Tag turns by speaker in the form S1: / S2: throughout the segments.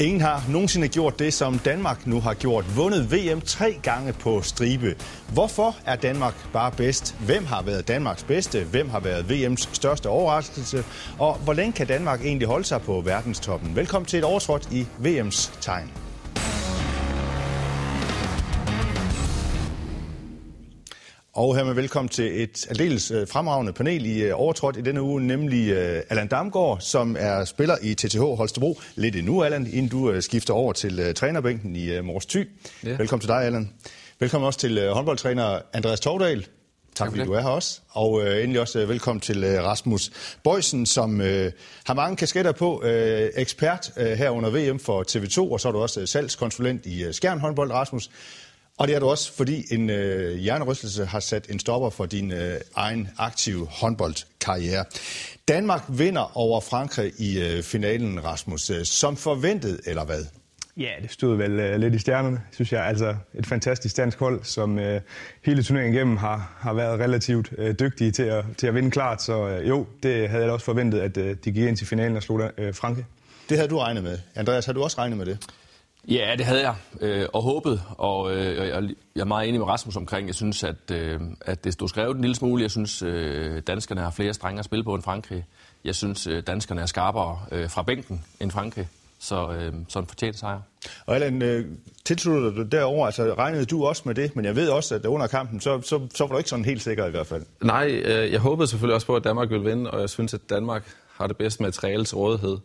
S1: Ingen har nogensinde gjort det, som Danmark nu har gjort. Vundet VM tre gange på stribe. Hvorfor er Danmark bare bedst? Hvem har været Danmarks bedste? Hvem har været VM's største overraskelse? Og hvor længe kan Danmark egentlig holde sig på verdenstoppen? Velkommen til et overtrådt i VM's tegn. Og hermed velkommen til et aldeles øh, fremragende panel i øh, overtrådt i denne uge, nemlig øh, Allan Damgaard, som er spiller i TTH Holstebro. Lidt endnu, Allan, inden du skifter over til trænerbænken i Mors Thy. Ja. Velkommen til dig, Allan. Velkommen også til håndboldtræner Andreas Tordal. Tak fordi du er her også. Og øh, endelig også øh, velkommen til øh, Rasmus Bøjsen, som øh, har mange kasketter på. Øh, ekspert øh, her under VM for TV2, og så er du også øh, salgskonsulent i øh, Skjern håndbold, Rasmus. Og det er du også, fordi en øh, hjernerystelse har sat en stopper for din øh, egen aktive håndboldkarriere. Danmark vinder over Frankrig i øh, finalen, Rasmus. Øh, som forventet, eller hvad?
S2: Ja, det stod vel øh, lidt i stjernerne, synes jeg. Altså et fantastisk dansk hold, som øh, hele turneringen igennem har, har været relativt øh, dygtige til at, til at vinde klart. Så øh, jo, det havde jeg også forventet, at øh, de gik ind til finalen og slog øh, Frankrig.
S1: Det havde du regnet med. Andreas, har du også regnet med det?
S3: Ja, det havde jeg øh, og håbet, og øh, jeg er meget enig med Rasmus omkring. Jeg synes, at, øh, at det stod skrevet en lille smule. Jeg synes, øh, danskerne har flere strenge at spille på end Frankrig. Jeg synes, øh, danskerne er skarpere øh, fra bænken end Frankrig. Så øh, sådan fortjent sejr.
S1: Og Allan, øh, tilslutter du derover, altså regnede du også med det, men jeg ved også, at under kampen, så, så, så var du ikke sådan helt sikker i hvert fald.
S4: Nej, øh, jeg håbede selvfølgelig også på, at Danmark ville vinde, og jeg synes, at Danmark har det bedste materiale til rådighed.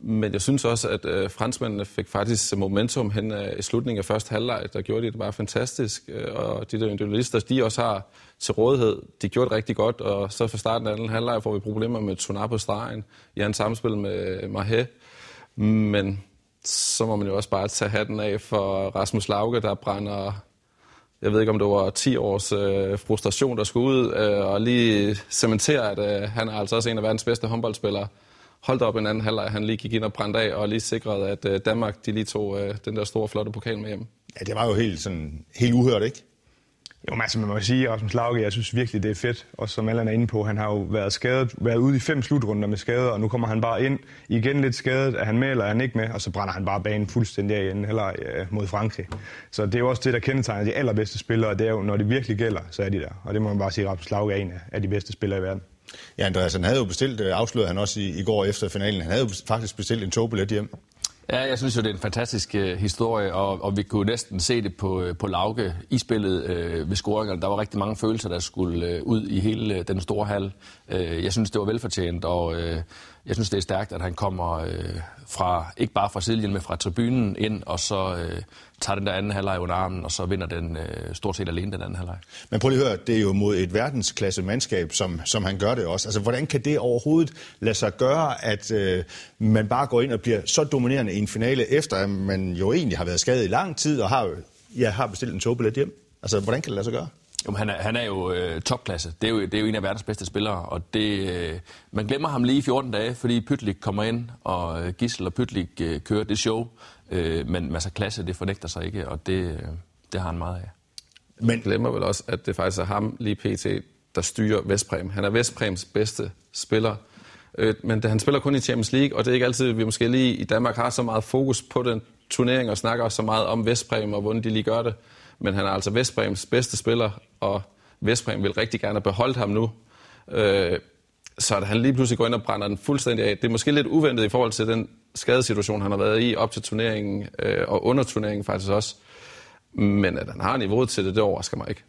S4: Men jeg synes også, at øh, franskmændene fik faktisk momentum hen øh, i slutningen af første halvleg. Der gjorde de det bare fantastisk. Øh, og de der individualister, de også har til rådighed, de gjorde det rigtig godt. Og så fra starten af anden halvleg får vi problemer med Tunar på stregen i en samspil med øh, Mahe. Men så må man jo også bare tage hatten af for Rasmus Lauke, der brænder jeg ved ikke, om det var 10 års øh, frustration, der skulle ud, øh, og lige cementere, at øh, han er altså også en af verdens bedste håndboldspillere holdt op en anden halvleg, han lige gik ind og brændte af, og lige sikrede, at øh, Danmark de lige tog øh, den der store, flotte pokal med hjem.
S1: Ja, det var jo helt, sådan, helt uhørt, ikke?
S2: Jo, men altså, man må sige, Rasmus Lauke, jeg synes virkelig, det er fedt. Og som Allan er inde på, han har jo været skadet, været ude i fem slutrunder med skader, og nu kommer han bare ind, igen lidt skadet, er han med eller er han ikke med, og så brænder han bare banen fuldstændig af en heller øh, mod Frankrig. Så det er jo også det, der kendetegner de allerbedste spillere, det er jo, når det virkelig gælder, så er de der. Og det må man bare sige, at Rasmus Lauke er en af de bedste spillere i verden.
S1: Ja, Andreas, han havde jo bestilt, øh, afslørede han også i, i går efter finalen, han havde jo faktisk bestilt en togbillet hjem.
S3: Ja, jeg synes jo, det er en fantastisk øh, historie, og, og vi kunne næsten se det på, øh, på Lauke i spillet øh, ved scoringerne. Der var rigtig mange følelser, der skulle øh, ud i hele øh, den store hal. Øh, jeg synes, det var velfortjent, og øh, jeg synes, det er stærkt, at han kommer øh, fra, ikke bare fra sidelinjen, men fra tribunen ind, og så øh, tager den der anden halvleg under armen, og så vinder den øh, stort set alene den anden halvleg.
S1: Men prøv lige at høre, det er jo mod et verdensklasse mandskab, som, som han gør det også. Altså, hvordan kan det overhovedet lade sig gøre, at øh, man bare går ind og bliver så dominerende i en finale, efter at man jo egentlig har været skadet i lang tid, og har, ja, har bestilt en togbillet hjem? Altså, hvordan kan det lade sig gøre?
S3: Jo, han, er, han er jo øh, topklasse. Det er jo, det er jo en af verdens bedste spillere, og det, øh, man glemmer ham lige i 14 dage, fordi Pytlik kommer ind, og øh, Gissel og Pytlik øh, kører det show. Øh, men masser altså, klasse, det fornægter sig ikke, og det, øh, det har han meget af.
S4: Men glemmer vel også, at det faktisk er ham lige pt., der styrer Vestprem. Han er Vestprems bedste spiller. Øh, men han spiller kun i Champions League, og det er ikke altid, vi måske lige i Danmark har så meget fokus på den turnering og snakker så meget om Vestprem og hvordan de lige gør det. Men han er altså Vestbrems bedste spiller, og Vestbrem vil rigtig gerne beholde ham nu. Øh, så at han lige pludselig går ind og brænder den fuldstændig af. Det er måske lidt uventet i forhold til den skadesituation, han har været i op til turneringen, øh, og under turneringen faktisk også. Men at han har niveauet til det, det overrasker mig ikke.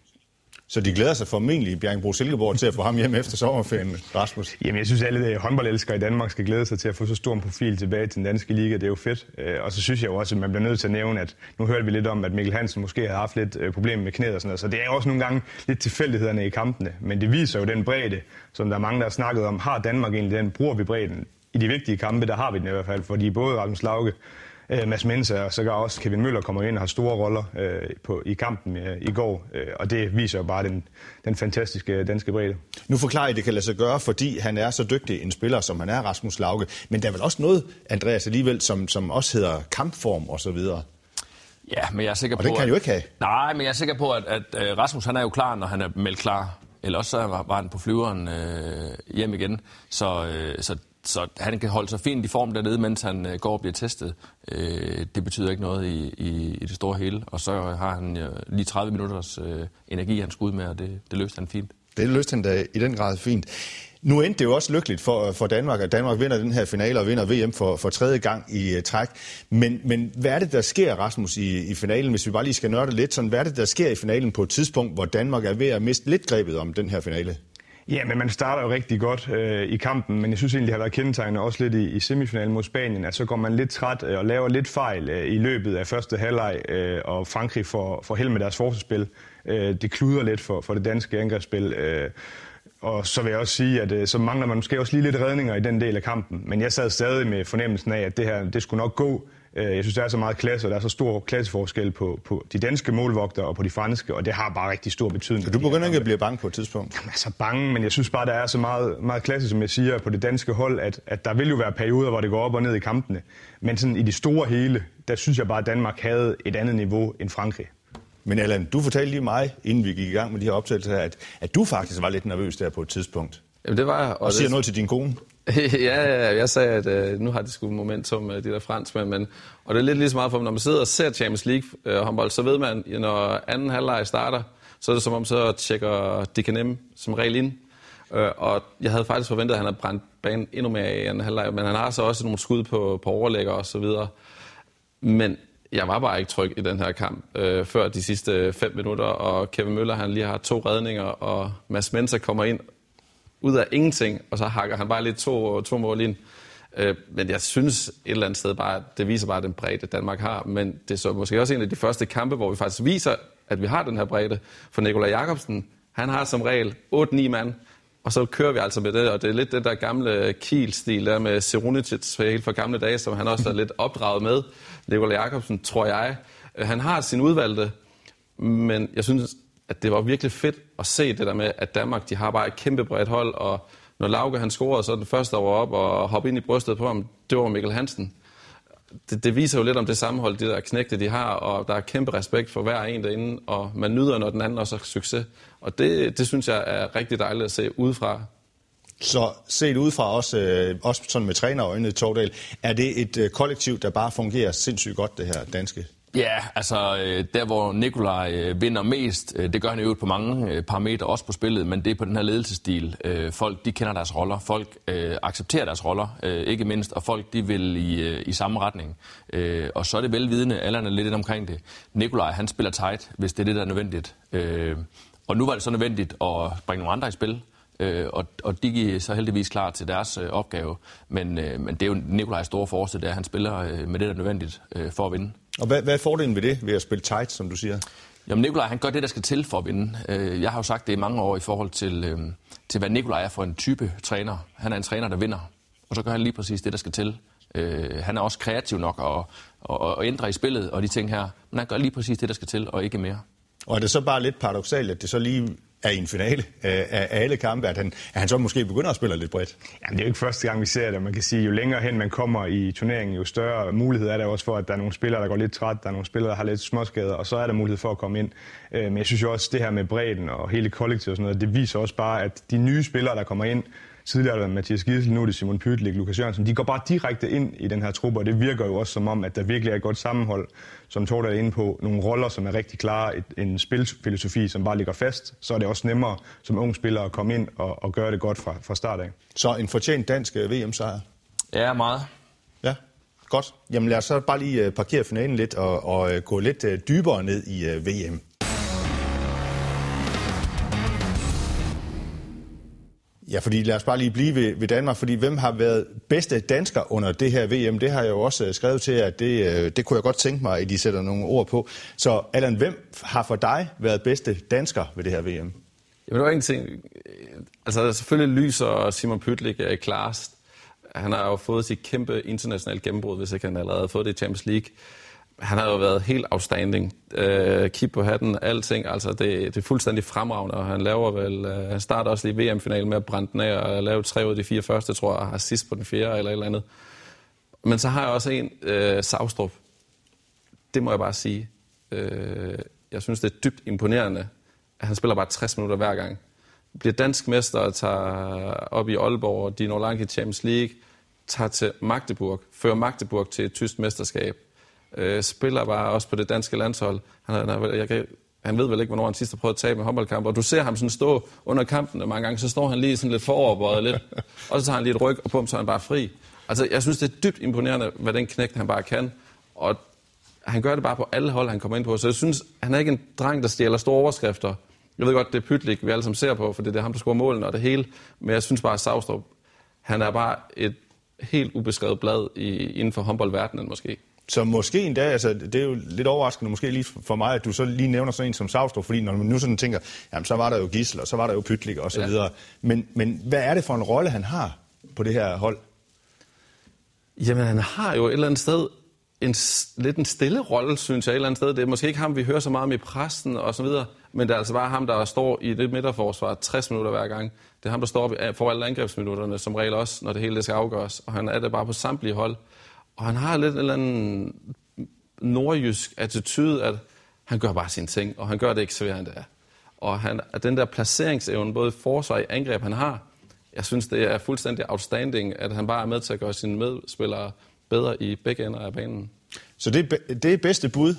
S1: Så de glæder sig formentlig i Bjergbro Silkeborg til at få ham hjem efter sommerferien, Rasmus?
S2: Jamen, jeg synes, alle alle håndboldelskere i Danmark skal glæde sig til at få så stor en profil tilbage til den danske liga. Det er jo fedt. Øh, og så synes jeg jo også, at man bliver nødt til at nævne, at nu hørte vi lidt om, at Mikkel Hansen måske har haft lidt øh, problemer med knæet og sådan noget. Så det er jo også nogle gange lidt tilfældighederne i kampene. Men det viser jo den bredde, som der er mange, der har snakket om. Har Danmark egentlig den? Bruger vi bredden? I de vigtige kampe, der har vi den i hvert fald, fordi både Rasmus Lauke øh, Mads Mensa og så også Kevin Møller kommer ind og har store roller øh, på, i kampen øh, i går. Øh, og det viser jo bare den, den fantastiske danske bredde.
S1: Nu forklarer I, at det kan lade sig gøre, fordi han er så dygtig en spiller, som han er, Rasmus Lauke. Men der er vel også noget, Andreas, alligevel, som, som også hedder kampform og så videre.
S3: Ja, men jeg er sikker
S1: og
S3: på...
S1: Og det kan han jo ikke have.
S3: Nej, men jeg er sikker på, at, at, at Rasmus han er jo klar, når han er meldt klar. Eller også så var, var han på flyveren øh, hjem igen. Så, øh, så så han kan holde sig fint i form dernede, mens han øh, går og bliver testet. Øh, det betyder ikke noget i, i, i det store hele. Og så har han øh, lige 30 minutters øh, energi, han skulle ud med, og det, det løste han fint.
S1: Det løste han da i den grad fint. Nu endte det jo også lykkeligt for, for Danmark, at Danmark vinder den her finale og vinder VM for, for tredje gang i uh, træk. Men, men hvad er det, der sker, Rasmus, i, i finalen, hvis vi bare lige skal nørde lidt? Sådan, hvad er det, der sker i finalen på et tidspunkt, hvor Danmark er ved at miste lidt grebet om den her finale?
S2: Ja, men man starter jo rigtig godt øh, i kampen, men jeg synes egentlig, det har været kendetegnende også lidt i, i semifinalen mod Spanien, at så går man lidt træt øh, og laver lidt fejl øh, i løbet af første halvleg, øh, og Frankrig får, får held med deres forsvarsspil. Øh, det kluder lidt for, for det danske angrebsspil. Øh, og så vil jeg også sige, at øh, så mangler man måske også lige lidt redninger i den del af kampen. Men jeg sad stadig med fornemmelsen af, at det her det skulle nok gå. Øh, jeg synes, der er så meget klasse, og der er så stor klasseforskel på, på de danske målvogtere og på de franske, og det har bare rigtig stor betydning.
S1: Så du begynder ikke at blive bange på et tidspunkt?
S2: Jamen, altså bange, men jeg synes bare, der er så meget, meget klasse, som jeg siger, på det danske hold, at, at der vil jo være perioder, hvor det går op og ned i kampene. Men sådan i de store hele, der synes jeg bare, at Danmark havde et andet niveau end Frankrig.
S1: Men Allan, du fortalte lige mig, inden vi gik i gang med de her optagelser her, at, at du faktisk var lidt nervøs der på et tidspunkt.
S4: Jamen, det var jeg.
S1: Og, og siger det... noget til din kone.
S4: ja, ja, jeg sagde, at øh, nu har de sgu momentum øh, de der franskmænd, men, og det er lidt lige så meget for, når man sidder og ser Champions League øh, håndbold, så ved man, når anden halvleg starter, så er det som om, så tjekker Dikanem som regel ind. Øh, og jeg havde faktisk forventet, at han havde brændt banen endnu mere i anden halvleg, men han har så også nogle skud på, på overlægger og så videre. Men jeg var bare ikke tryg i den her kamp øh, før de sidste fem minutter, og Kevin Møller han lige har to redninger, og Mads Mensa kommer ind ud af ingenting, og så hakker han bare lidt to, to mål ind. Øh, men jeg synes et eller andet sted bare, at det viser bare den bredde, Danmark har. Men det er så måske også en af de første kampe, hvor vi faktisk viser, at vi har den her bredde. For Nikolaj Jakobsen, han har som regel 8-9 mand, og så kører vi altså med det, og det er lidt den der gamle Kiel-stil der med Serunitic helt fra gamle dage, som han også er lidt opdraget med. Nikolaj Jakobsen, tror jeg. Øh, han har sin udvalgte, men jeg synes, at det var virkelig fedt at se det der med, at Danmark de har bare et kæmpe bredt hold, og når Lauke han scorede, så den første, der var op og hoppe ind i brystet på ham, det var Mikkel Hansen. Det, det viser jo lidt om det sammenhold, de der knægte, de har, og der er kæmpe respekt for hver en derinde, og man nyder, når den anden også har succes. Og det, det synes jeg er rigtig dejligt at se udefra.
S1: Så set udefra også, øh, også sådan med trænerøjne, Tordal, er det et øh, kollektiv, der bare fungerer sindssygt godt, det her danske?
S3: Ja, altså øh, der hvor Nikolaj øh, vinder mest, øh, det gør han jo på mange parametre, også på spillet, men det er på den her ledelsesstil. Folk de kender deres roller, folk accepterer deres roller, ikke mindst, og folk de vil i, i samme retning. Og så er det velvidende, alle er lidt omkring det. Nikolaj han spiller tight, hvis det er det, der er nødvendigt. Og nu var det så nødvendigt at bringe nogle andre i spil, og, og de er så heldigvis klar til deres opgave. Men, men det er jo Nikolajs store force, det er, at han spiller med det, der er nødvendigt for at vinde.
S1: Og hvad, hvad er fordelen ved det, ved at spille tight, som du siger?
S3: Jamen Nikolaj, han gør det, der skal til for at vinde. Øh, jeg har jo sagt det i mange år i forhold til, øh, til hvad Nikolaj er for en type træner. Han er en træner, der vinder. Og så gør han lige præcis det, der skal til. Øh, han er også kreativ nok og, og, og ændrer i spillet og de ting her. Men han gør lige præcis det, der skal til, og ikke mere.
S1: Og er det så bare lidt paradoxalt, at det så lige er i en finale af, af alle kampe, at han, at han så måske begynder at spille lidt bredt.
S2: Jamen, det er jo ikke første gang, vi ser det. Man kan sige, jo længere hen man kommer i turneringen, jo større mulighed er der også for, at der er nogle spillere, der går lidt træt, der er nogle spillere, der har lidt småskader, og så er der mulighed for at komme ind. Øh, men jeg synes jo også, det her med bredden og hele kollektivet og sådan noget, det viser også bare, at de nye spillere, der kommer ind, tidligere Mathias Giesel, nu er det Simon Pytlik, Lukas Jørgensen, de går bare direkte ind i den her truppe, og det virker jo også som om, at der virkelig er et godt sammenhold, som Torda er inde på, nogle roller, som er rigtig klare, et, en spilfilosofi, som bare ligger fast, så er det også nemmere som ung spiller at komme ind og, og gøre det godt fra, fra start af.
S1: Så en fortjent dansk øh, VM-sejr?
S3: Ja, meget.
S1: Ja, godt. Jamen lad os så bare lige øh, parkere finalen lidt og, og øh, gå lidt dybere ned i VM. Ja, fordi lad os bare lige blive ved, ved Danmark, fordi hvem har været bedste dansker under det her VM? Det har jeg jo også øh, skrevet til, at det, øh, det kunne jeg godt tænke mig, at de sætter nogle ord på. Så Allan, hvem har for dig været bedste dansker ved det her VM? Jamen,
S4: det var ingenting. Øh, altså, selvfølgelig lyser Simon Pytlik er klarest. Han har jo fået sit kæmpe internationale gennembrud, hvis ikke han allerede har fået det i Champions League han har jo været helt outstanding. Øh, kig på hatten, alting. Altså, det, det er fuldstændig fremragende, og han laver vel... Øh, han starter også lige VM-finalen med at brænde den af og lave tre ud af de fire første, tror jeg, og har sidst på den fjerde eller et eller andet. Men så har jeg også en, øh, Savstrup. Det må jeg bare sige. Øh, jeg synes, det er dybt imponerende, at han spiller bare 60 minutter hver gang. Bliver dansk mester og tager op i Aalborg, og de når langt i Champions League, tager til Magdeburg, fører Magdeburg til et tysk mesterskab, øh, spiller bare også på det danske landshold. Han, han, jeg kan, han ved vel ikke, hvornår han sidst har prøvet at tabe en håndboldkamp, og du ser ham sådan stå under kampen mange gange, så står han lige sådan lidt foroverbøjet lidt, og så tager han lige et ryg, og bum, så er han bare fri. Altså, jeg synes, det er dybt imponerende, hvad den knægt han bare kan, og han gør det bare på alle hold, han kommer ind på, så jeg synes, han er ikke en dreng, der stjæler store overskrifter. Jeg ved godt, det er Pytlik, vi alle sammen ser på, for det er ham, der scorer målene og det hele, men jeg synes bare, at Savstrup, han er bare et helt ubeskrevet blad i, inden for håndboldverdenen måske.
S1: Så måske endda, altså det er jo lidt overraskende måske lige for mig, at du så lige nævner sådan en som Savstrup, fordi når man nu sådan tænker, jamen så var der jo Gissel, og så var der jo Pytlik og så ja. videre. Men, men hvad er det for en rolle, han har på det her hold?
S4: Jamen han har jo et eller andet sted en, lidt en stille rolle, synes jeg, et eller andet sted. Det er måske ikke ham, vi hører så meget om i præsten og så videre, men det er altså bare ham, der står i det midterforsvar 60 minutter hver gang. Det er ham, der står for alle angrebsminutterne, som regel også, når det hele skal afgøres. Og han er det bare på samtlige hold. Og han har lidt en eller anden nordjysk attitude, at han gør bare sine ting, og han gør det ikke sværere end det er. Og han, at den der placeringsevne, både i forsvar og i angreb, han har, jeg synes, det er fuldstændig outstanding, at han bare er med til at gøre sine medspillere bedre i begge ender af banen.
S1: Så det, det er bedste bud,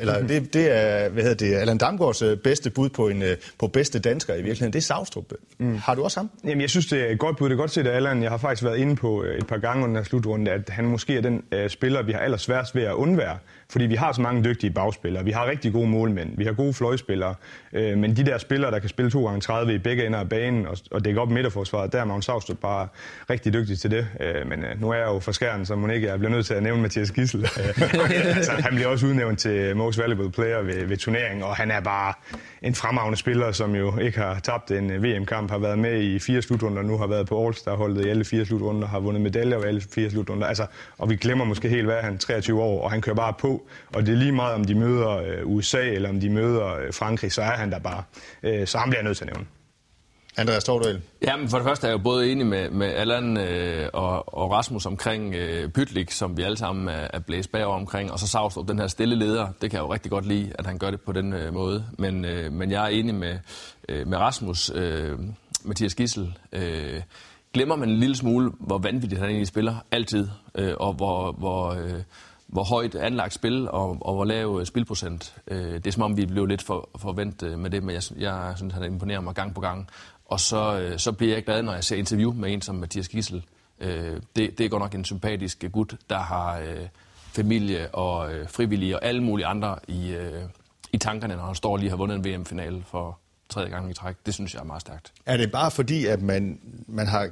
S1: eller det, det er hvad hedder det, Allan Damgaards øh, bedste bud på, en, øh, på bedste dansker i virkeligheden, det er Savstrup. Mm. Har du også ham?
S2: Jamen, jeg synes, det er et godt bud. Det er godt set af Allan. Jeg har faktisk været inde på øh, et par gange under slutrunde, at han måske er den spiller, vi har allersværest ved at undvære. Fordi vi har så mange dygtige bagspillere. Vi har rigtig gode målmænd. Vi har gode fløjspillere. Uh, men de der spillere, der kan spille 2 gange 30 i begge ender af banen og, og dække op midterforsvaret, der er Magnus Savstrup bare rigtig dygtig til det. Uh, men uh, nu er jeg jo for skæren, så ikke jeg bliver nødt til at nævne Mathias Gissel. altså, han bliver også udnævnt til Most Valuable Player ved, ved turneringen, og han er bare en fremragende spiller, som jo ikke har tabt en øh, VM-kamp, har været med i fire slutrunder, nu har været på All-Star-holdet i alle fire slutrunder, har vundet medaljer ved alle fire slutrunder. Altså, og vi glemmer måske helt, hvad han 23 år, og han kører bare på. Og det er lige meget, om de møder øh, USA eller om de møder øh, Frankrig, så er han der bare. Så ham bliver jeg nødt til at nævne.
S1: Andreas Stordal.
S3: Ja, men for det første er jeg jo både enig med, med Allan øh, og, og Rasmus omkring øh, Pytlik, som vi alle sammen er, er blæst bagover omkring, og så Savstrup, den her stille leder. Det kan jeg jo rigtig godt lide, at han gør det på den øh, måde. Men, øh, men jeg er enig med, øh, med Rasmus, øh, Mathias Gissel. Øh, glemmer man en lille smule, hvor vanvittigt han egentlig spiller, altid, øh, og hvor... hvor øh, hvor højt anlagt spil og, og hvor lav øh, spilprocent. Øh, det er som om, vi blev lidt for, forventet øh, med det, men jeg, jeg synes, han imponerer mig gang på gang. Og så, øh, så bliver jeg glad, når jeg ser interview med en som Mathias Gissel. Øh, det, det er godt nok en sympatisk gut, der har øh, familie og øh, frivillige og alle mulige andre i, øh, i tankerne, når han står lige har vundet en VM-finale for tredje gang i træk. Det synes jeg er meget stærkt.
S1: Er det bare fordi, at man, man har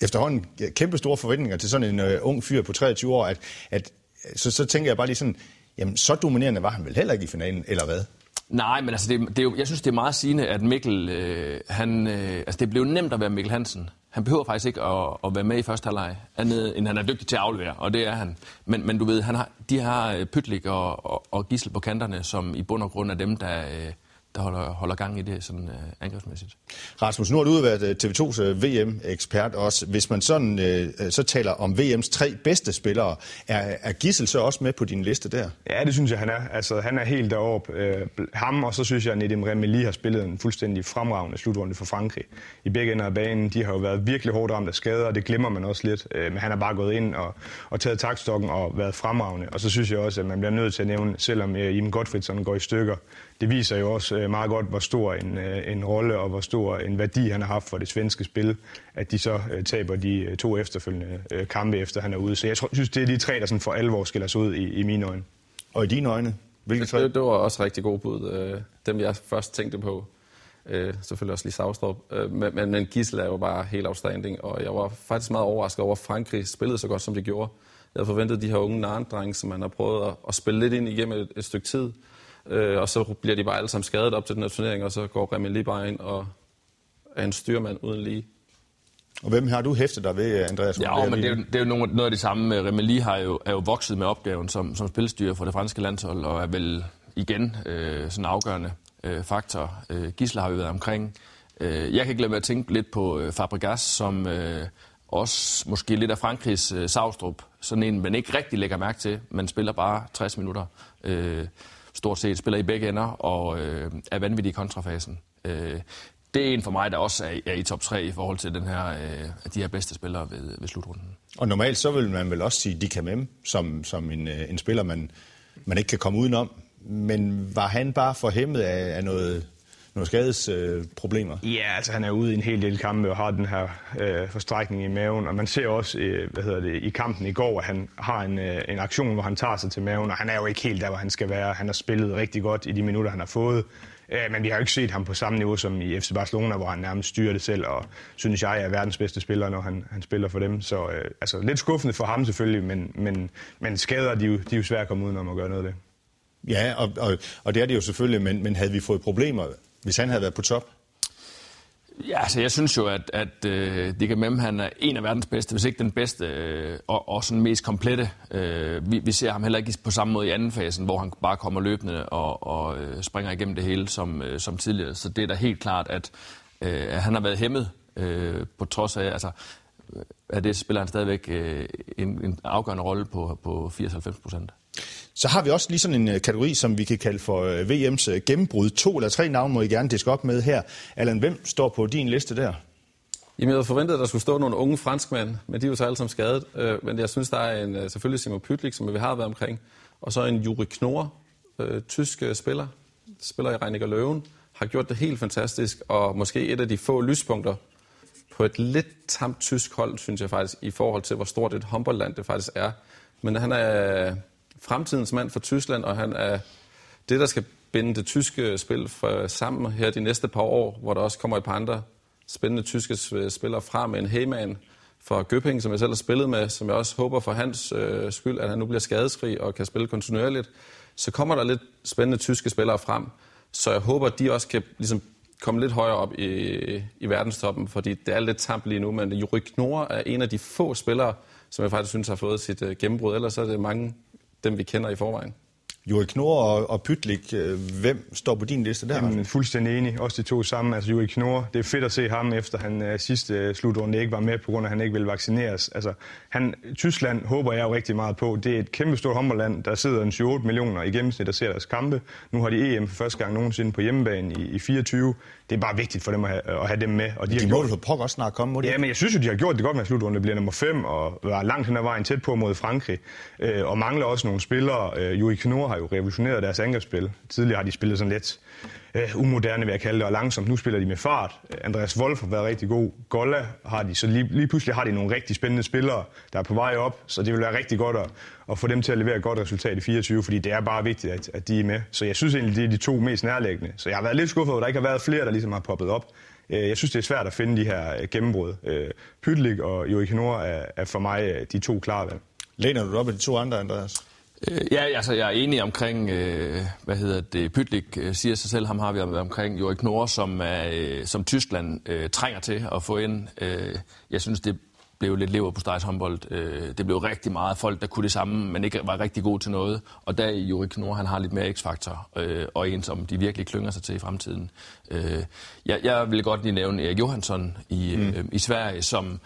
S1: efterhånden kæmpe store forventninger til sådan en øh, ung fyr på 23 år, at, at så, så tænker jeg bare lige sådan, jamen så dominerende var han vel heller ikke i finalen, eller hvad?
S3: Nej, men altså, det, det er jo, jeg synes, det er meget sigende, at Mikkel, øh, han, øh, altså, det blev nemt at være Mikkel Hansen. Han behøver faktisk ikke at, at være med i første halvleg, andet end han er dygtig til at aflevere, og det er han. Men, men du ved, han har, de har øh, Pytlik og, og, og Gissel på kanterne, som i bund og grund er dem, der, øh, der holder, holder gang i det sådan uh, angrebsmæssigt.
S1: Rasmus, nu har du været øh, TV2's uh, øh, VM-ekspert også. Hvis man sådan uh, så taler om VM's tre bedste spillere, er, er Gissel så også med på din liste der?
S2: Ja, det synes jeg, han er. Altså, han er helt deroppe. Uh, ham, og så synes jeg, at Nedim Remeli har spillet en fuldstændig fremragende slutrunde for Frankrig. I begge ender af banen, de har jo været virkelig hårdt ramt af skader, og det glemmer man også lidt. Uh, men han har bare gået ind og, og taget taktstokken og været fremragende. Og så synes jeg også, at man bliver nødt til at nævne, selvom uh, Iben Gottfriedsen går i stykker, det viser jo også øh, meget godt, hvor stor en, øh, en rolle og hvor stor en værdi han har haft for det svenske spil, at de så øh, taber de to efterfølgende kampe, efter han er ude. Så jeg synes, det er de tre, der sådan for alvor skiller sig ud i, i mine øjne.
S1: Og i dine øjne?
S4: Hvilke tre? Det, det var også rigtig gode bud. Dem, jeg først tænkte på. selvfølgelig også lige Savstrup. men, men, men Gisel er jo bare helt outstanding, og jeg var faktisk meget overrasket over, at Frankrig spillede så godt, som de gjorde. Jeg havde forventet de her unge narndrenge, som man har prøvet at, at spille lidt ind igennem et, et stykke tid, Øh, og så bliver de bare alle sammen skadet op til den her turnering, og så går Remi lige bare ind og er en styrmand uden lige.
S1: Og hvem har du hæftet dig ved, Andreas?
S3: Ja, men det er, jo, det er jo noget af det samme. Remeli har jo, er jo vokset med opgaven som, som spilstyrer for det franske landshold, og er vel igen øh, sådan en afgørende øh, faktor. Øh, Gisler har jo været omkring. Øh, jeg kan ikke lade være at tænke lidt på øh, Fabregas, som øh, også måske lidt af Frankrigs øh, Savstrup. Sådan en, man ikke rigtig lægger mærke til, men spiller bare 60 minutter. Øh, stort set spiller i begge ender og øh, er vanvittig i kontrafasen. Øh, det er en for mig, der også er, er i top 3 i forhold til den her, øh, de her bedste spillere ved, ved slutrunden.
S1: Og normalt så vil man vel også sige de kan med, som, som en, øh, en spiller, man, man ikke kan komme udenom. Men var han bare forhæmmet af, af noget, nogle skadesproblemer?
S2: Øh, ja, altså han er ude i en hel del kampe og har den her øh, forstrækning i maven. Og man ser også øh, hvad hedder det, i kampen i går, at han har en, øh, en aktion, hvor han tager sig til maven. Og han er jo ikke helt der, hvor han skal være. Han har spillet rigtig godt i de minutter, han har fået. Øh, men vi har jo ikke set ham på samme niveau som i FC Barcelona, hvor han nærmest styrer det selv, og synes jeg er verdens bedste spiller, når han, han spiller for dem. Så øh, altså, lidt skuffende for ham selvfølgelig, men, men, men skader, de, de er jo svært at komme udenom at gøre noget af det.
S1: Ja, og, og, og det er det jo selvfølgelig, men, men havde vi fået problemer, hvis han havde været på top?
S3: Ja, altså jeg synes jo, at, at øh, uh, Dick Mem, han er en af verdens bedste, hvis ikke den bedste, uh, og, og sådan mest komplette. Uh, vi, vi ser ham heller ikke på samme måde i anden fasen, hvor han bare kommer løbende og, og uh, springer igennem det hele som, uh, som tidligere. Så det er da helt klart, at uh, han har været hæmmet uh, på trods af, altså, at det spiller han stadigvæk uh, en, en afgørende rolle på, på 80-90 procent.
S1: Så har vi også lige sådan en øh, kategori, som vi kan kalde for øh, VM's øh, gennembrud. To eller tre navne må I gerne diske op med her. Allan, hvem står på din liste der?
S4: Jamen, jeg havde forventet, at der skulle stå nogle unge franskmænd, men de er jo så alle sammen skadet. Men jeg synes, der er en, selvfølgelig Simon Pytlik, som vi har været omkring, og så en Juri Knorr, tysk spiller, spiller i Reinecker Løven, har gjort det helt fantastisk, og måske et af de få lyspunkter på et lidt tamt tysk hold, synes jeg faktisk, i forhold til, hvor stort et håndboldland det faktisk er. Men han er, fremtidens mand for Tyskland, og han er det, der skal binde det tyske spil for, sammen her de næste par år, hvor der også kommer et par andre spændende tyske spillere fra med en Heyman fra Göpping, som jeg selv har spillet med, som jeg også håber for hans øh, skyld, at han nu bliver skadesfri og kan spille kontinuerligt. Så kommer der lidt spændende tyske spillere frem, så jeg håber, at de også kan ligesom, komme lidt højere op i, i verdenstoppen, fordi det er lidt tamt lige nu, men Juri Knorr er en af de få spillere, som jeg faktisk synes har fået sit øh, gennembrud. Ellers er det mange dem, vi kender i forvejen.
S1: Joel Knorr og, og Pytlik, øh, hvem står på din liste der?
S2: Jamen, fuldstændig enig. Også de to sammen. Altså Joel Knorr, det er fedt at se ham, efter han uh, sidste uh, slutrunde ikke var med, på grund af, at han ikke ville vaccineres. Altså, han, Tyskland håber jeg jo rigtig meget på. Det er et kæmpe stort håndboldland. Der sidder en 7-8 millioner i gennemsnit, der ser deres kampe. Nu har de EM for første gang nogensinde på hjemmebane i, i 24 det er bare vigtigt for dem at have, at have dem med.
S1: Og de, de må jo pokker også snart komme, må
S2: de? Ja, men jeg synes jo, de har gjort det godt med slutrunde. Det bliver nummer 5, og var langt hen ad vejen tæt på mod Frankrig. Øh, og mangler også nogle spillere. Øh, Juri Knorr har jo revolutioneret deres angrebsspil. Tidligere har de spillet sådan lidt øh, umoderne, vil jeg kalde det, og langsomt. Nu spiller de med fart. Andreas Wolf har været rigtig god. Golla har de, så lige, lige pludselig har de nogle rigtig spændende spillere, der er på vej op, så det vil være rigtig godt at, at få dem til at levere et godt resultat i 24, fordi det er bare vigtigt, at, at de er med. Så jeg synes egentlig, det er de to mest nærliggende. Så jeg har været lidt skuffet over, at der ikke har været flere, der ligesom har poppet op. Øh, jeg synes, det er svært at finde de her øh, gennembrud. Øh, Pytlik og Joachim Nord er, er for mig de to klare valg.
S1: Læner du op af de to andre, Andreas?
S3: Øh, ja, altså jeg er enig omkring, øh, hvad hedder det, Pytlik øh, siger sig selv, ham har vi omkring Jorik Nord, som, er, øh, som Tyskland øh, trænger til at få ind. Øh, jeg synes, det blev lidt lever på håndbold. Øh, det blev rigtig meget folk, der kunne det samme, men ikke var rigtig gode til noget. Og der i Jorik Nord, han har lidt mere x-faktor, øh, og en, som de virkelig klynger sig til i fremtiden. Øh, jeg, jeg vil godt lige nævne Erik Johansson i, mm. øh, i Sverige, som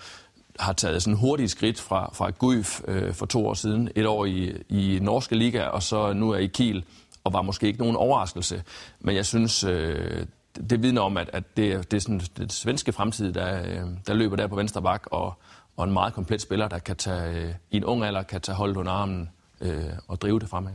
S3: har taget sådan hurtige skridt fra, fra Guif øh, for to år siden, et år i, i norske liga, og så nu er i Kiel, og var måske ikke nogen overraskelse. Men jeg synes, øh, det vidner om, at, at det, det er sådan det svenske fremtid, der, øh, der løber der på venstre bak, og, og en meget komplet spiller, der kan tage, øh, i en ung alder kan tage holdet under armen øh, og drive det fremad.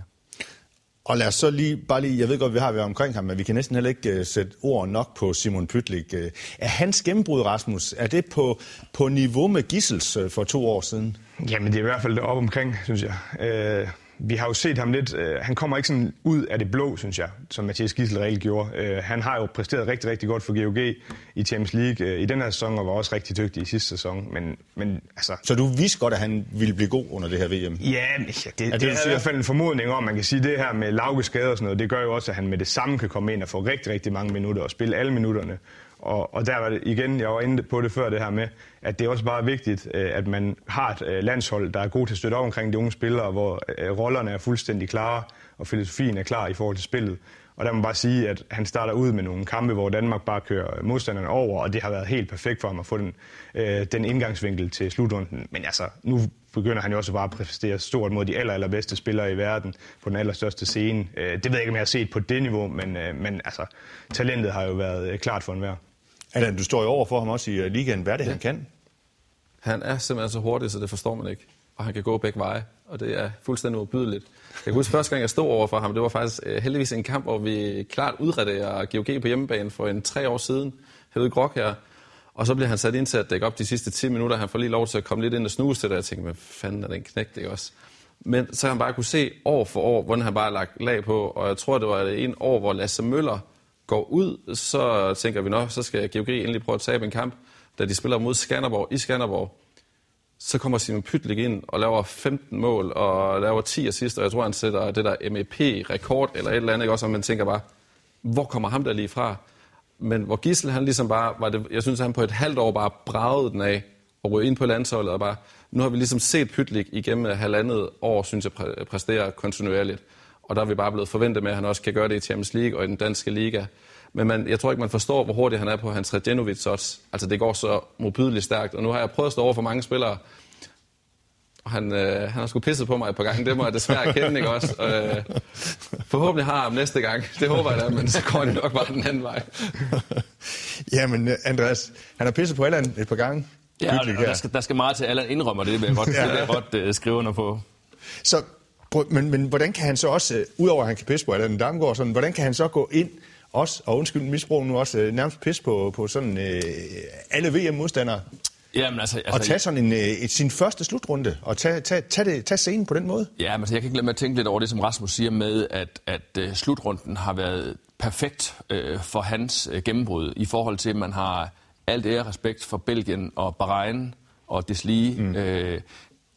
S1: Og lad os så lige, bare lige, jeg ved godt, vi har været omkring ham, men vi kan næsten heller ikke uh, sætte ord nok på Simon Pytlik. Uh, er hans gennembrud, Rasmus, er det på, på niveau med Gissels uh, for to år siden?
S2: Jamen, det er i hvert fald op omkring, synes jeg. Uh vi har jo set ham lidt, øh, han kommer ikke sådan ud af det blå, synes jeg, som Mathias Gissel reelt gjorde. Øh, han har jo præsteret rigtig, rigtig godt for GOG i Champions League øh, i den her sæson, og var også rigtig dygtig i sidste sæson. Men, men, altså...
S1: Så du vidste godt, at han ville blive god under det her VM?
S2: Ja, ja det, er det, det er i hvert fald en formodning om, man kan sige det her med Lauke skade og sådan noget, det gør jo også, at han med det samme kan komme ind og få rigtig, rigtig mange minutter og spille alle minutterne. Og, og der var det igen, jeg var inde på det før det her med, at det er også bare vigtigt, øh, at man har et øh, landshold, der er god til at støtte op omkring de unge spillere, hvor øh, rollerne er fuldstændig klare, og filosofien er klar i forhold til spillet. Og der må man bare sige, at han starter ud med nogle kampe, hvor Danmark bare kører modstanderne over, og det har været helt perfekt for ham at få den, øh, den indgangsvinkel til slutrunden. Men altså, nu begynder han jo også bare at præstere stort mod de aller, allerbedste spillere i verden på den allerstørste scene. Øh, det ved jeg ikke, om jeg har set på det niveau, men, øh, men altså, talentet har jo været klart for enhver.
S1: Allan, du står jo over for ham også i ligaen. Hvad er det, ja. han kan?
S4: Han er simpelthen så hurtig, så det forstår man ikke. Og han kan gå begge veje, og det er fuldstændig ubydeligt. Jeg kan huske første gang, jeg stod over for ham, det var faktisk uh, heldigvis en kamp, hvor vi klart udraderer GOG på hjemmebane for en tre år siden, herude Grok her. Og så bliver han sat ind til at dække op de sidste 10 minutter. Han får lige lov til at komme lidt ind og snuse til det. Jeg tænker, hvad fanden er den knægt, ikke også? Men så han bare kunne se år for år, hvordan han bare lagt lag på. Og jeg tror, det var en år, hvor Lasse Møller går ud. Så tænker vi, nok, så skal GOG endelig prøve at tabe en kamp. Da de spiller mod Skanderborg i Skanderborg, så kommer Simon Pytlik ind og laver 15 mål og laver 10 assist, og jeg tror, han sætter det der MEP-rekord eller et eller andet, ikke? også, og man tænker bare, hvor kommer ham der lige fra? Men hvor Gissel, han ligesom bare, var det, jeg synes, han på et halvt år bare bragede den af og ryge ind på landsholdet, og bare, nu har vi ligesom set Pytlik igennem halvandet år, synes jeg, præ- kontinuerligt. Og der er vi bare blevet forventet med, at han også kan gøre det i Champions League og i den danske liga. Men man, jeg tror ikke, man forstår, hvor hurtigt han er på hans Redjenovic også. Altså, det går så modbydeligt stærkt. Og nu har jeg prøvet at stå over for mange spillere, og han, øh, han har sgu pisset på mig et par gange. Det må jeg desværre kende, ikke også? Øh, forhåbentlig har jeg ham næste gang. Det håber jeg da, men så går det nok bare den anden vej.
S1: Jamen, øh, Andreas, han har pisset på Allan et par gange.
S3: Ja, og der skal, der skal meget til, Allan indrømmer det, det vil jeg godt, ja. det vil jeg godt uh, skrive under på.
S1: Så, men, men hvordan kan han så også, uh, udover at han kan pisse på Allan Damgaard, sådan, hvordan kan han så gå ind også, og undskyld misbrug nu også, uh, nærmest pisse på, på sådan uh, alle VM-modstandere?
S3: Jamen, altså, altså,
S1: og tage sådan en, et, sin første slutrunde, og tage, tage, tage, det, tage scenen på den måde?
S3: Ja, men altså, jeg kan ikke lade mig at tænke lidt over det, som Rasmus siger med, at, at uh, slutrunden har været perfekt uh, for hans uh, gennembrud, i forhold til, at man har alt ære respekt for Belgien og Bahrain og deslige. Mm. Uh,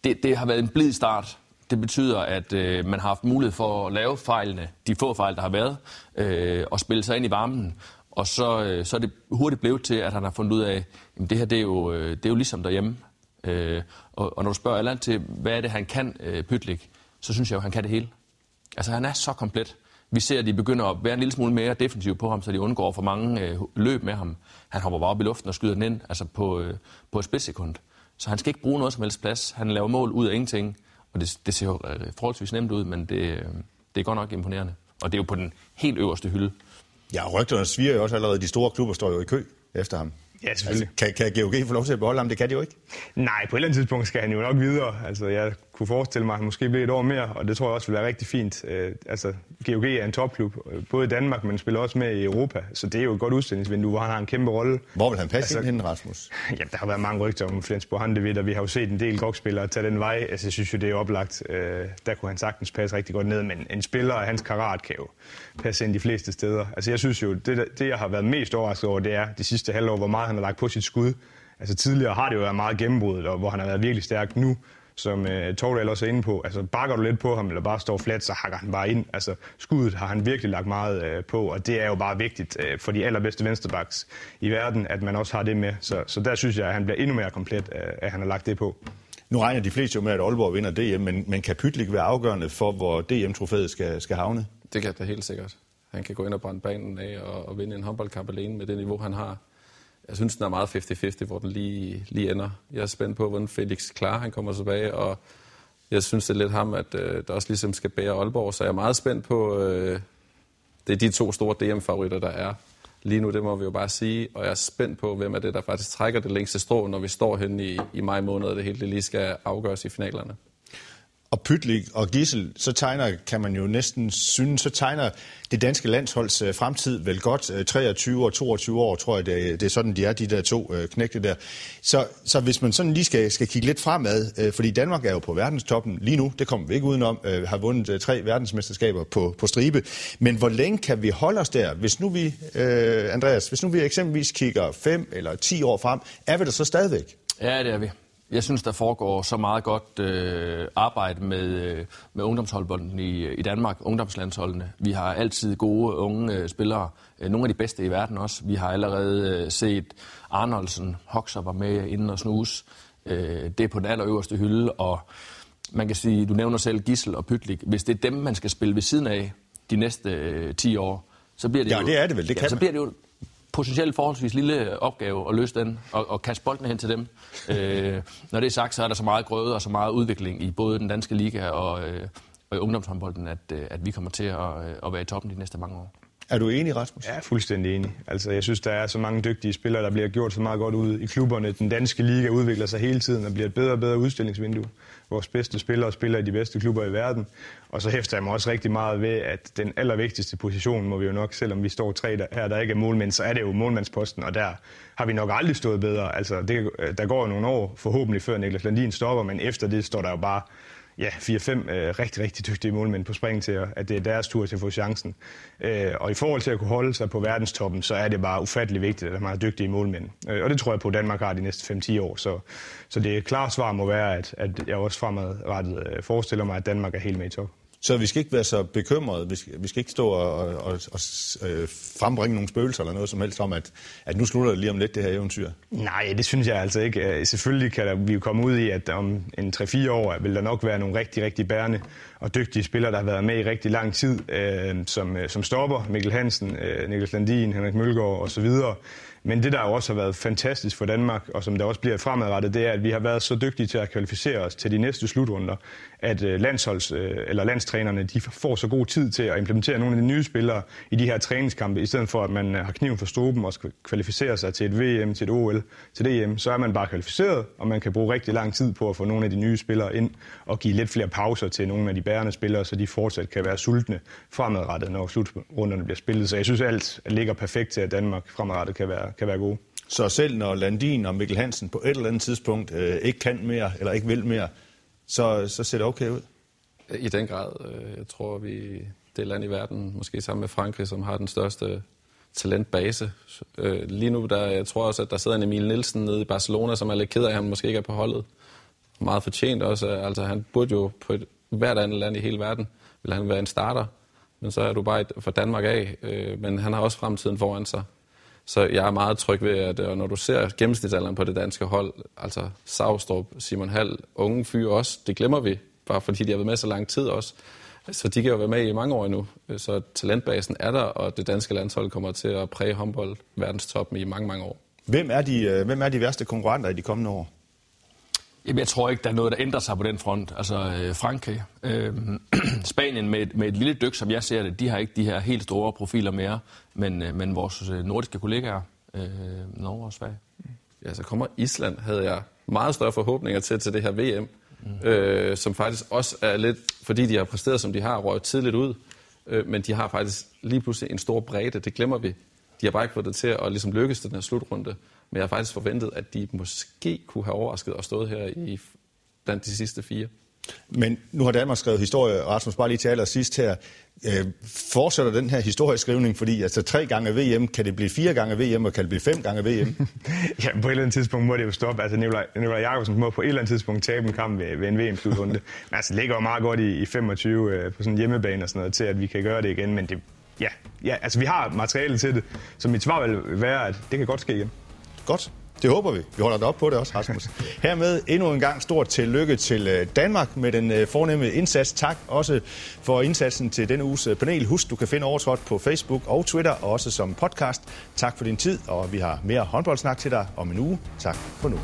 S3: det, det har været en blid start. Det betyder, at øh, man har haft mulighed for at lave fejlene, de få fejl, der har været, øh, og spille sig ind i varmen. Og så, øh, så er det hurtigt blevet til, at han har fundet ud af, at det her det er, jo, øh, det er jo ligesom derhjemme. Øh, og, og når du spørger Allan til, hvad er det, han kan, øh, Pytlik, så synes jeg jo, han kan det hele. Altså, han er så komplet. Vi ser, at de begynder at være en lille smule mere defensiv på ham, så de undgår for mange øh, løb med ham. Han hopper bare op i luften og skyder den ind, altså på, øh, på et spidssekund. Så han skal ikke bruge noget som helst plads. Han laver mål ud af ingenting. Og det, det ser jo forholdsvis nemt ud, men det, det er godt nok imponerende. Og det er jo på den helt øverste hylde.
S1: Ja, rygterne sviger jo også allerede. De store klubber står jo i kø efter ham.
S2: Ja, selvfølgelig.
S1: Altså, kan, kan GOG få lov til at beholde ham? Det kan de jo ikke.
S2: Nej, på et eller andet tidspunkt skal han jo nok videre. Altså, jeg kunne forestille mig, han måske bliver et år mere, og det tror jeg også vil være rigtig fint. Uh, altså, GOG er en topklub, øh, både i Danmark, men spiller også med i Europa, så det er jo et godt udstillingsvindue, hvor han har en kæmpe rolle.
S1: Hvor vil han passe altså, ind, Rasmus?
S2: Ja, der har været mange rygter om Flensborg Handevidt, og vi har jo set en del GOG-spillere tage den vej. Altså, jeg synes jo, det er oplagt. Uh, der kunne han sagtens passe rigtig godt ned, men en spiller af hans karat kan jo passe ind de fleste steder. Altså, jeg synes jo, det, det jeg har været mest overrasket over, det er de sidste halvår, hvor meget han har lagt på sit skud. Altså tidligere har det jo været meget gennembrud, og hvor han har været virkelig stærk nu, som uh, Tordal også er inde på. Altså bakker du lidt på ham, eller bare står flat, så hakker han bare ind. Altså skuddet har han virkelig lagt meget uh, på, og det er jo bare vigtigt uh, for de allerbedste venstrebacks i verden, at man også har det med. Så, så der synes jeg, at han bliver endnu mere komplet, uh, at han har lagt det på.
S1: Nu regner de fleste jo med, at Aalborg vinder DM, men, men kan Pytlik være afgørende for, hvor DM-trofæet skal, skal havne?
S4: Det kan det helt sikkert. Han kan gå ind og brænde banen af og, og vinde en håndboldkamp alene med det niveau, han har. Jeg synes, den er meget 50-50, hvor den lige, lige ender. Jeg er spændt på, hvordan Felix klar han kommer tilbage, og jeg synes, det er lidt ham, at øh, der også ligesom skal bære Aalborg, så jeg er meget spændt på, øh, det er de to store DM-favoritter, der er. Lige nu, det må vi jo bare sige, og jeg er spændt på, hvem er det, der faktisk trækker det længste strå, når vi står hen i, i maj måned, og det hele det lige skal afgøres i finalerne
S1: og Pytlik og Gissel, så tegner, kan man jo næsten synes, så tegner det danske landsholds øh, fremtid vel godt. Øh, 23 og 22 år, tror jeg, det, det er sådan, de er, de der to øh, knægte der. Så, så hvis man sådan lige skal, skal kigge lidt fremad, fordi Danmark er jo på verdenstoppen lige nu, det kommer vi ikke udenom, har vundet tre verdensmesterskaber på, på stribe. Men hvor længe kan vi holde os der? Hvis nu vi, Andreas, hvis nu vi eksempelvis kigger 5 eller 10 år frem, er vi der så stadigvæk?
S3: Ja, det er vi. Jeg synes, der foregår så meget godt øh, arbejde med, øh, med ungdomsholdbolden i, i Danmark, ungdomslandsholdene. Vi har altid gode unge øh, spillere, øh, nogle af de bedste i verden også. Vi har allerede øh, set Arnoldsen, Hoxer var med inden og snus. Øh, det er på den allerøverste hylde, og man kan sige, du nævner selv Gissel og Pytlik. Hvis det er dem, man skal spille ved siden af de næste øh, 10 år, så bliver det
S1: ja,
S3: jo...
S1: det er det vel, det
S3: ja,
S1: kan
S3: så bliver det jo potentielt forholdsvis lille opgave at løse den og, og kaste bolden hen til dem. øh, når det er sagt, så er der så meget grøde og så meget udvikling i både den danske liga og, øh, og i ungdomshåndbolden, at, øh, at vi kommer til at, øh, at være i toppen de næste mange år.
S1: Er du enig, Rasmus?
S2: Ja, fuldstændig enig. Altså, jeg synes, der er så mange dygtige spillere, der bliver gjort så meget godt ud i klubberne. Den danske liga udvikler sig hele tiden og bliver et bedre og bedre udstillingsvindue. Vores bedste spillere spiller i de bedste klubber i verden. Og så hæfter jeg mig også rigtig meget ved, at den allervigtigste position må vi jo nok, selvom vi står tre der, her, der ikke er målmænd, så er det jo målmandsposten, og der har vi nok aldrig stået bedre. Altså, det, øh, der går jo nogle år, forhåbentlig før Niklas Landin stopper, men efter det står der jo bare ja, 4-5 øh, rigtig, rigtig dygtige målmænd på spring til, at det er deres tur til at få chancen. Øh, og i forhold til at kunne holde sig på verdenstoppen, så er det bare ufattelig vigtigt, at man har dygtige målmænd. Øh, og det tror jeg på, at Danmark har de næste 5-10 år. Så, så det klare svar må være, at, at jeg også fremadrettet øh, forestiller mig, at Danmark er helt med i top.
S1: Så vi skal ikke være så bekymrede. Vi skal, vi skal ikke stå og, og, og, og øh, frembringe nogle spøgelser eller noget som helst om, at, at nu slutter det lige om lidt, det her eventyr.
S2: Nej, det synes jeg altså ikke. Øh, selvfølgelig kan der, vi komme ud i, at om en 3-4 år vil der nok være nogle rigtig, rigtig bærende og dygtige spillere, der har været med i rigtig lang tid, øh, som, øh, som stopper. Mikkel Hansen, øh, Niklas Landin, Henrik Mølgaard osv., men det, der jo også har været fantastisk for Danmark, og som der også bliver fremadrettet, det er, at vi har været så dygtige til at kvalificere os til de næste slutrunder, at øh, landsholds, øh, eller landstrænerne de får så god tid til at implementere nogle af de nye spillere i de her træningskampe, i stedet for at man øh, har kniven for struben og skal kvalificere sig til et VM, til et OL, til DM, så er man bare kvalificeret, og man kan bruge rigtig lang tid på at få nogle af de nye spillere ind og give lidt flere pauser til nogle af de bærende spillere, så de fortsat kan være sultne fremadrettet, når slutrunderne bliver spillet. Så jeg synes, alt ligger perfekt til, at Danmark fremadrettet kan være, kan være gode.
S1: Så selv når Landin og Mikkel Hansen på et eller andet tidspunkt øh, ikke kan mere, eller ikke vil mere, så, så ser det okay ud?
S4: I den grad. Øh, jeg tror, vi det land i verden, måske sammen med Frankrig, som har den største talentbase. Øh, lige nu, der, jeg tror også, at der sidder en Emil Nielsen nede i Barcelona, som er lidt ked af, at han måske ikke er på holdet. Meget fortjent også. Altså, han burde jo på et hvert andet land i hele verden, vil han være en starter. Men så er du bare for Danmark af. Øh, men han har også fremtiden foran sig. Så jeg er meget tryg ved, at øh, når du ser gennemsnitsalderen på det danske hold, altså Savstrup, Simon Hall, unge fyre også, det glemmer vi, bare fordi de har været med så lang tid også. Så de kan jo være med i mange år endnu. Så talentbasen er der, og det danske landshold kommer til at præge håndbold verdenstoppen i mange, mange år.
S1: Hvem er de, øh, hvem er de værste konkurrenter i de kommende år?
S3: Jamen, jeg tror ikke, der er noget, der ændrer sig på den front. Altså øh, Frankrig, øh, Spanien med, med et lille dyk, som jeg ser det, de har ikke de her helt store profiler mere, men, øh, men vores øh, nordiske kollegaer, øh, Norge og Sverige.
S4: Ja, så kommer Island, havde jeg meget større forhåbninger til til det her VM, mm. øh, som faktisk også er lidt, fordi de har præsteret, som de har, røget tidligt ud, øh, men de har faktisk lige pludselig en stor bredde, det glemmer vi. De har bare ikke fået det til at ligesom lykkes den her slutrunde. Men jeg har faktisk forventet, at de måske kunne have overrasket og stået her i blandt de sidste fire.
S1: Men nu har Danmark skrevet historie, Rasmus, bare lige til allersidst her. Øh, fortsætter den her historieskrivning, fordi altså tre gange VM, kan det blive fire gange VM, og kan det blive fem gange VM?
S2: ja, på et eller andet tidspunkt må det jo stoppe. Altså Nikolaj, Nikolaj Jacobsen må på et eller andet tidspunkt tabe en kamp ved, ved en VM-slutrunde. men altså, det ligger jo meget godt i, i 25 øh, på sådan en hjemmebane og sådan noget, til at vi kan gøre det igen, men det, ja, ja, altså vi har materiale til det, så mit svar vil være, at det kan godt ske igen.
S1: Godt. Det håber vi. Vi holder det op på det også, Rasmus. Hermed endnu en gang stort tillykke til øh, Danmark med den øh, fornemme indsats. Tak også for indsatsen til denne uges øh, panel. Husk, du kan finde overtrådt på Facebook og Twitter, og også som podcast. Tak for din tid, og vi har mere håndboldsnak til dig om en uge. Tak for nu.